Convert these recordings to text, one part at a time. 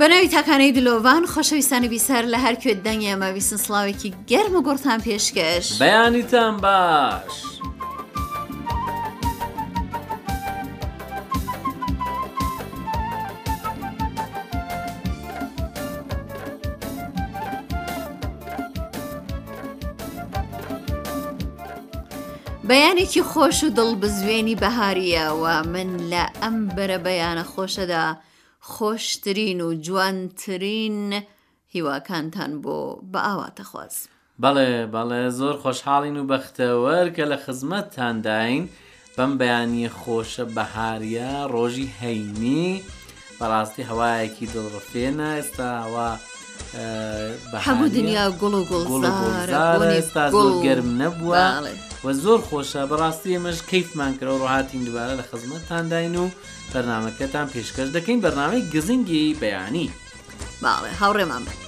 بەناوی تاکانەی دلۆڤان خۆشەویستانی بیسەر لە هەر کوێت دەنگی ئەمە ویسن سلااوێکی گەرم و گوڕتان پێشکەش بەیانیتان باش. بەیانێکی خۆش و دڵ بزوێنی بەهارییە و من لە ئەم بەرە بەیانە خۆشەدا خۆشترین و جوانترین هیواکانتان بۆ بە ئاواتەخواز. بەڵێ بەڵێ زۆر خۆشحاڵین و بەختەوەر کە لە خزمەتتانداین بەم بەیانییە خۆشە بەهاریە ڕۆژی هەینی بەڕاستی هەوایەکی دڵڕفێنە ئێستا هەوا هەموو دنیا گوڵ و گوڵزارێستا زۆر گەرم نەبووە و زۆر خۆشە بەڕاستی ئێمەش کەیفمان کرەوە ڕاهاتین دوبارە لە خزمەتتانداین و بەرنامەکەتان پێشکەش دەکەین بەرنامەی گزنگی بەیانی باڵێ هاوڕێمان بن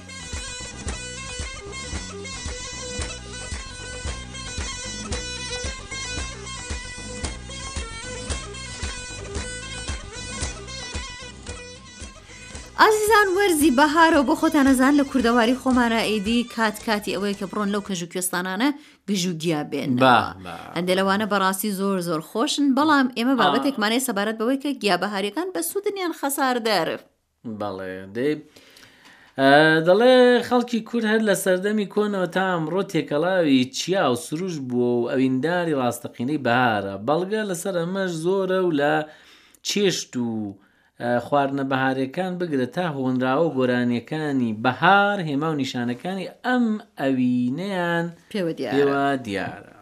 ئازیزان وەرزی بەهارەوە بۆ خۆتانەزان لە کوردەواری خۆمانە ئیدی کات کاتی ئەوەیە کە بڕۆن لەو کەژ و کوێستانانە بژو گیا بێن هەندێک لەوانە بەڕاستی زۆر زۆر خۆشن بەڵام ئێمە بابەتێکمانەیە سەبارەت بەوەی کە گیا بەهارەکان بە سوودنیان خەساردەر بەڵێ دەی دەڵێ خەڵکی کورد هەر لە سەردەمی کۆنەوە تا ئەمڕۆ تێکەڵاوی چیا و سروش بووە و ئەوینداری ڕاستەقینەی بەهارە بەڵگە لەسەر ئەمەش زۆرە و لە چێشت و خواردنە بەهارەکان بگرە تا هۆنراوەو گۆرانیەکانی بەهار هێماو نیشانەکانی ئەم ئەوینەیان پێوە دیارە.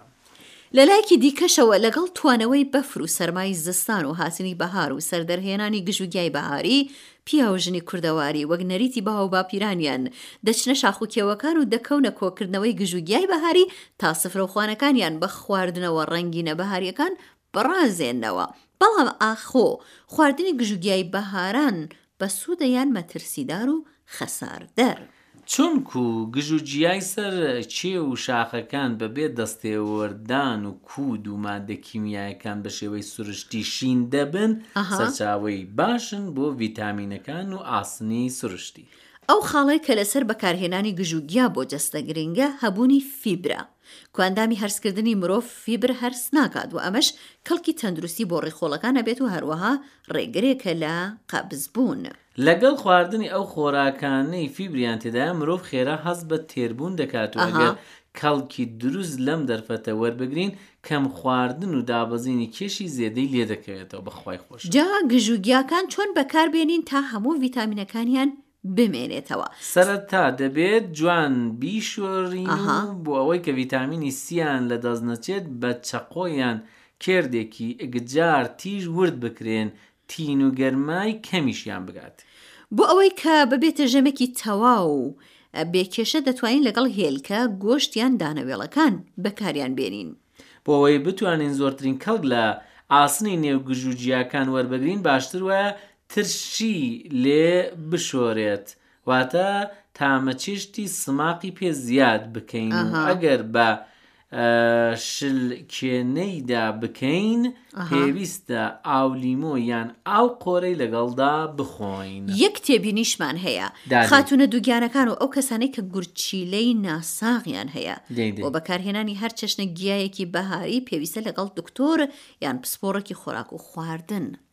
لەلایەکی دیکەشەوە لەگەڵ توانەوەی بەفر و سەرمای زستان و هاتنی بەهار و سەردەرهێنانی گژ و گیای بەهاری، پیاو و ژنی کوردەواری وەک نەریتی باوو باپیرانیان دەچنە شاخ و کێوەکان و دەکەونە کۆکردنەوەی گژ و گیای بەهاری تا سفرەو خوانەکانیان بە خواردنەوە ڕەنگینە بەهاریەکان بڕازێنەوە، بەڵام ئاخۆ خواردنی گژوگیای بەهاران بەسوودە یان مەترسیدار و خەساردەر؟ چونکوو گژوگیای سەر کێو و شاخەکان بەبێ دەستێوەردان و کوود و ماددە کیمیایەکان بەشێوەی سروشتی شین دەبن، سەرچاوەی باشن بۆ ڤیتامینەکان و ئاسنی سروشتی. ئەو خاڵەی کە لەسەر بەکارهێنانی گژوگیا بۆ جەستە گرنگە هەبوونی فیبرە، کو ئەندامی هەرسکردنی مرۆڤ فیبر هەرس ناکات و ئەمەش کەڵکی تەندروستی بۆ ڕیخۆڵەکان ئەبێت و هەروەها ڕێگرێکە لە قەبز بوون. لەگەڵ خواردنی ئەو خۆراکانەی فیبریان تێدایە مرۆڤ خێرا هەست بە تێربوون دەکات و ئەگەر کەڵکی دروست لەم دەرفەتە وەربگرین کەم خواردن و دابەزینی کێشی زێدەی لێدەکەوێتەوە. جا گژوگیاکان چۆن بەکاربێنین تا هەموو ڤیتامینەکانیان بمێنێتەوە. سەرەتا دەبێت جوان بیشۆرین و بۆ ئەوەی کە ڤیتامینی سییان لە دەست نەچێت بە چەقۆ یان کێردێکی ئگجار تیژ ورد بکرێن تین و گەرمای کەمیشیان بگات. بۆ ئەوەی کە ببێتە ژەمێکی تەواو و بێ کێشە دەتوانین لەگەڵ هێلکە، گۆشت یان دانە وێڵەکان بەکاریان بێنین. بۆ ئەوەی بتوانین زۆرترین کەڵک لە ئاسنی نێو گژوگیاکان وەربگرین باشتر وایە ترشی لێ بشۆرێت واتە تامەچێشتی سماقی پێ زیاد بکەین و ئەها. ئەگەر بە شلکێنەیدا بکەین ئەها. پێویستە ئاو لیمۆ یان ئاو قۆرەی لەگەڵدا بخۆین. یەک تێبینیشمان هەیە دادەی. خاتوونە دووگیانەکان و ئەو کەسانەی کە گورچیلەی ناساغیان هەیە دەی دەی. بۆ بەکارهێنانی هەر چەشنە گیایەکی بەهاری پێویستە لەگەڵ دکتۆر یان پسپۆڕێکی خۆراک و خواردن.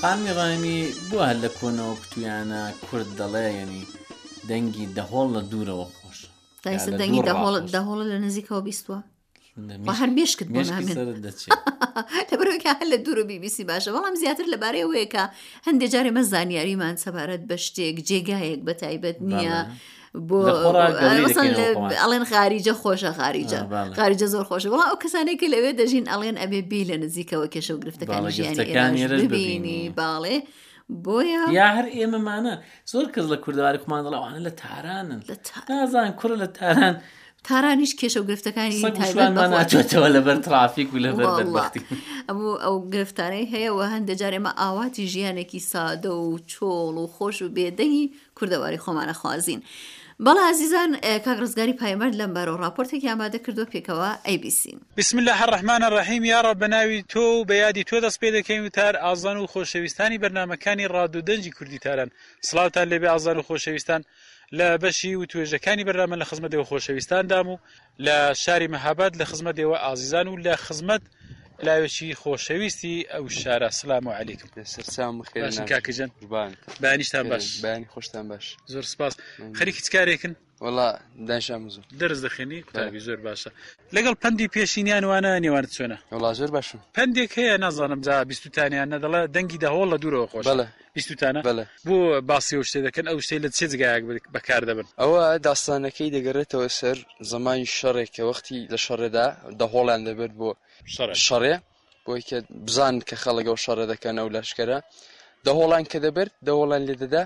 خانمی ڕامی بووە هەر لە کۆنەوە کوتویانە کورد دەڵێ یەنی دەنگی دەهۆڵ لە دوورەوە خۆش دەنگی دەهۆڵ لە نزیکەوە بیستوە هەر مشکت بۆ لەبەرەوەکە هەر لە دوور و بیبیسی باشە بەڵام زیاتر لەبارەیەوەیەکە هەندێک جارێ مە زانیاریمان سەبارەت بە شتێک جێگایەک بە تایبەت نییە بۆ ئەڵێن خاریجە خۆشە خاریجە خاریجە زۆر خۆشە وڵا ئەو کەسانێک کە لەوێ دەژین ئەڵێن ئەبێ بی لە نزیکەوە کێشە و گرفتەکانی ژیانەکانی باڵێ بۆیە یا هەر ئێمەمانە زۆر کەس لە کوردواری خمان دەڵاوانە لە تارانن لە تازان کوڕە لە تاران. تارانیش کێشە و گرفتەکانی ناچێتەوە لەبەر ترافیک و لەبەر ئەمو ئەو گرفتانەی هەیە و هەندە جارێمە ئاواتی ژیانێکی سادە و چۆڵ و خۆش و بێدەنگی کوردەواری خۆمانە خوازین. بەڵێ ئازیزان کاک ڕزگاری پایەمەرد لەم بارەوە ڕاپۆرتێکی ئامادە کردووە پێکەوە ئەیبیسین. بسم اللە الرحمن الرحیم یاڕەب بە ناوی تۆ و بە یادی تۆ دەست پێ دەکەین وتار ئازان و خۆشەویستانی بەرنامەکانی ڕادو دەنگی کوردی تاران سڵاوتان لێبێ ئازان و خۆشەویستان لە بەشی وتوێژەکانی بەرنامە لە خزمەت ئێوە خۆشەویستان دام و لە شاری مەهاباد لە خزمەت ئێوە ئازیزان و لە خزمەت لاوێکی خۆشەویستی ئەو شارە سلام و علیکم سەرچاو مخێرن کاکەجان بان بانیشتان باش بانی خۆشتان باش زۆر سپاس خەری هیچ کارێکن وڵا داشام زۆر دەرز دەخێنی قوتابی زۆر باشە لەگەڵ پەندی پێشینیان وانە نێوان چۆنە وڵا زۆر باشم پندێک هەیە نازانم جا بیستانیان نەدەڵە دەنگی دەهۆڵ لە دوورەوە خۆش بیستوتانە بەلە. بۆ باسی ئەو شتە دەکەن ئەو شتەی لە چێ جگایەک بەکار دەبن. ئەوە داستانەکەی دەگەرێتەوە سەر زەمانی شەڕێک کە وەختی لە شەڕێدا دەهۆڵیان دەبێت بۆ شەڕێ بۆی کە بزان کە خەڵگە و شەڕە دەکەن ئەو لەشکەرە دەهۆڵان کە دەبێت دەوڵان لێ دەدا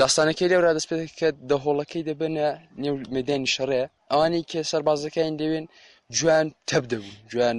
داستانەکەی لێورا دەست پێ کە دەهۆڵەکەی دەبنە نێو مێدانی شەڕێ ئەوانەی کە سەربازەکەیان دەوێن جوان تەب دەبوو جوان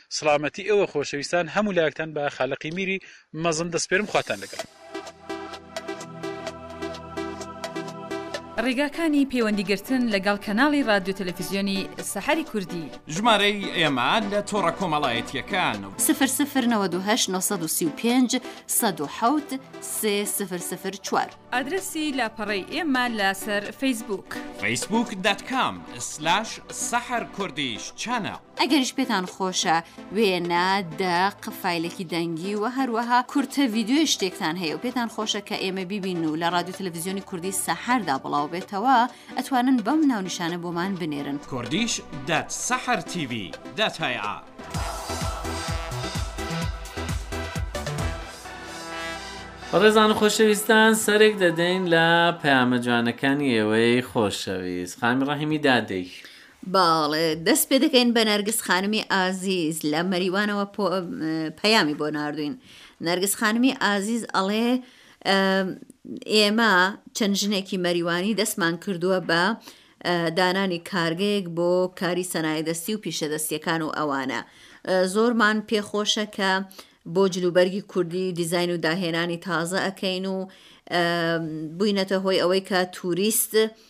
سڵامەتی ئێوە خۆشەویستان هەموو لایەکتان بە خالقی میری مەزن دەسپێرم خواتان لەگەڵ. ڕیگاکانی پەیوەندی گرتن لە گەڵ کەناڵی ڕادیۆ تەلەفیزیۆنی سەحەری کوردی. ژمارەی ئێمە لە تۆڕە کۆمەڵایەتییەکان. سفر سفر نەوەد و هەشت نۆ سەد و سی و پێنج سەد و حەوت سێ سفر سفر چوار. ئادرەسی لاپەڕەی ئێمە لەسەر فەیسبووک. فەیسبووک دات کام سلاش سەحەر کوردیش چەنەڵ. ئەگەریش پێتان خۆشە وێنە، دەق، فایلێکی دەنگی و هەروەها کورتە ڤیدیۆی شتێکتان هەیە و پێتان خۆشە کە ئێمە بیبین و لە ڕادیۆ تەلەڤیزیۆنی کوردی سەحەردا بڵاوبێتەوە، ئەتوانن بەم ناونیشانە بۆمان بنێرن. Kurdish دەت سەحەر تیڤی دەت هەیە. بەڕێزان و خۆشەویستان سەرێک دەدەین لە پەیامە جوانەکانی ئێوەی خۆشەویست خامی ڕەحیمی دادەی باڵێ دەست پێ دەکەین بە نەرگس خانمی ئازیز لە مەریوانەوە پەیامی بۆ نردوین نەرگس خانمی ئازیز ئەڵێ ئێمە چەند ژنێکی مەریوانی دەستمان کردووە بە دانانی کارگەیەک بۆ کاری سەنایە دەستی و پیشەدەستیەکان و ئەوانە زۆرمان پێخۆشە کە بۆ جلوبەرگی کوردی دیزین و داهێنانی تازە ئەەکەین و بووینەتە هۆی ئەوەی کە توریست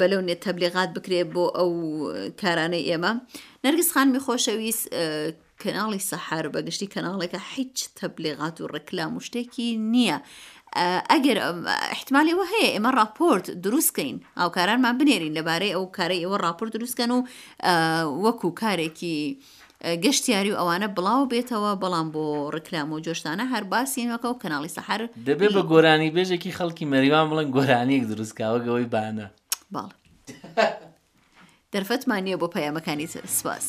بەلەو نێت تەبلیغات بکرێ بۆ ئەو کارانەی ئێمە نەرگس خانمی خۆشەویست کەناڵی سەحر بەگشتی کەناڵێکە حیچ تەبلیغات و ڕکلام و شتێکی نییە ئەگەر احتمالەوە هەیە ئێمە راپۆرت دروستکەین هاوکارانمان بنێرین لەبارەی ئەو کارەی ئەوە راپۆرت دروستکەن و وەکو کارێکی گەشتیاری و ئەوانە بڵاو بێتەوە بەڵام بۆ ڕکلام و جۆشتانە هەر باسیینەکە و کەناڵی سەحر دەبێت بە گۆرانی بێژێکی خەڵکی مەریوان بڵێن گۆرانیەک دروستکاوەگەوەی بانە باڵ دەرفەتمان نییە بۆ پەیامەکانی تر سپاس.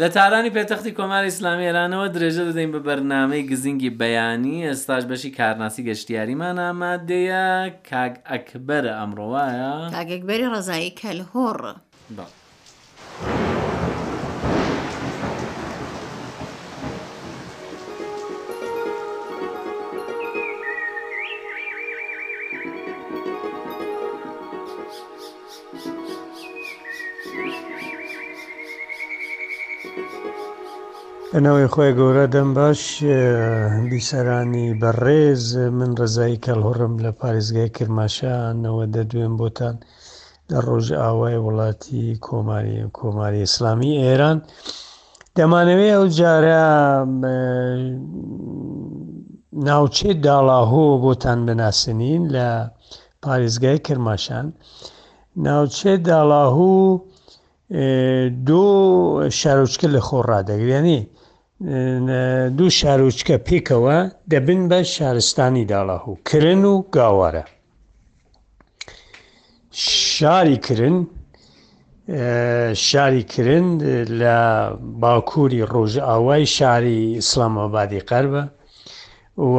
لە تارانی پێتەختی کۆماری ئیسلامی ئێرانەوە درێژە دەدەین بە بەرنامەی گزینگی بەیانی ئێستاش بەشی کارناسی گەشتیاریمان ئامادەیە کاک ئەکبەر ئەمڕۆوایە کاگەکبەری ڕزایی کەلهوڕ. بە. لە ناوی خۆی گەورە دەم باش بیسەرانی بەڕێز من ڕزایی کەڵهڕم لە پارێزگای کرماشانەوە دەدوێن بۆتان لە ڕۆژئاوای وڵاتی کۆماری کۆماری ئیسلامی ئێران دەمانەوێت ئەو جارە ناوچەی داڵاهۆ بۆتان بناسنین لە پارێزگای کرماشان ناوچەی داڵاهوو دوو شارۆچکە لە خۆ ڕادەگرێت، یانی دوو شارۆچکە پێکەوە دەبن بە شارستانی داڵاهو کرن و گاوارە. شاری کرن شاری کرن لە باکووری ڕۆژئاوای شاری ئیسلام ئابادی قەربە و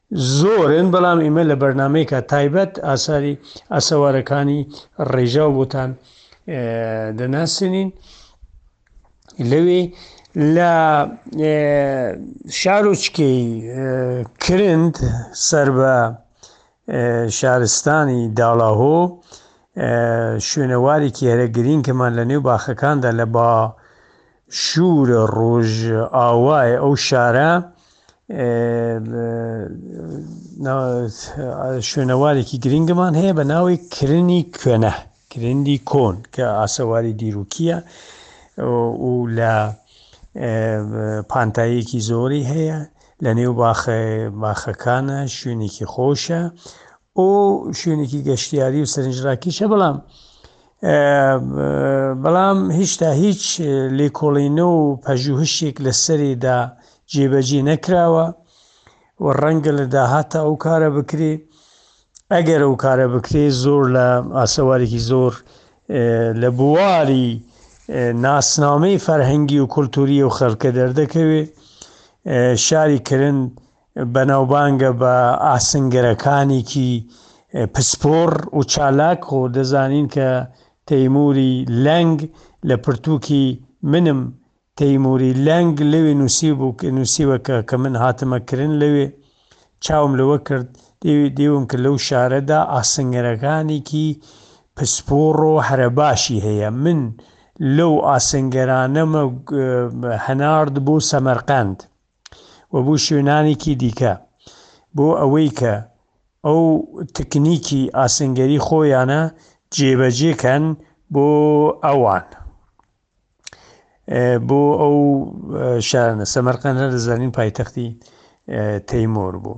زۆرن بەڵام ئیمە لە بەرنامەیکا تایبەت ئاساری ئاسەوارەکانی ڕێژاو بۆتان دەناسێنین لەوێ لە شارۆچکەی کرند سەر بە شارستانی داڵاهۆ شوێنەوارێکی هەرە گرینکەمان لە نێو باخەکاندا لە با شوورە ڕۆژئاوای ئەو شارە شوێنەوارێکی گرنگمان هەیە بە ناوی کرنی کوێنە کرندی کۆن کە ئاسەواری دیروکیە و لە پانتاییەکی زۆری هەیە لە نێو باخە باخەکانە شوێنێکی خۆشە ئەو شوێنێکی گەشتیاری و سەرنجڕاکیشە بەڵام بەڵام هیشتا هیچ لێکۆڵینەوە و پەژوهشێک لە سەرێدا جێبەجێ نەکراوە و ڕەنگە لە داهاتا ئەو کارە بکرێ ئەگەر ئەو کارە بکرێ زۆر لە ئاسەوارێکی زۆر لە بواری ناسنامەی فەرهەنگی و کولتووری و خەڵکە دەردەکەوێ شاری کرن بەناوبانگە بە ئاسنگەرەکانیکی پسپۆڕ و چالاک خۆ دەزانین کە تەیموری لەنگ لە پرتووکی منم تەیموری لەنگ لەوێ نووسی بوو کە نووسیوە کە کە من هاتمە کرن لەوێ چاوم لەوە کرد دیوم کە لەو شارەدا ئاسنگەرەکانێکی پسپۆڕ و هەرەباشی هەیە من لەو ئاسنگەرانەمە هەنارد بۆ سەمەرقند و بۆ شوێنانێکی دیکە بۆ ئەوەی کە ئەو تکنیکی ئاسنگەری خۆیانە جێبەجێکەن بۆ ئەوان بۆ ئەو شارە سەمەرقەند هەر دەزانین پایتەختی تەیمۆر بوو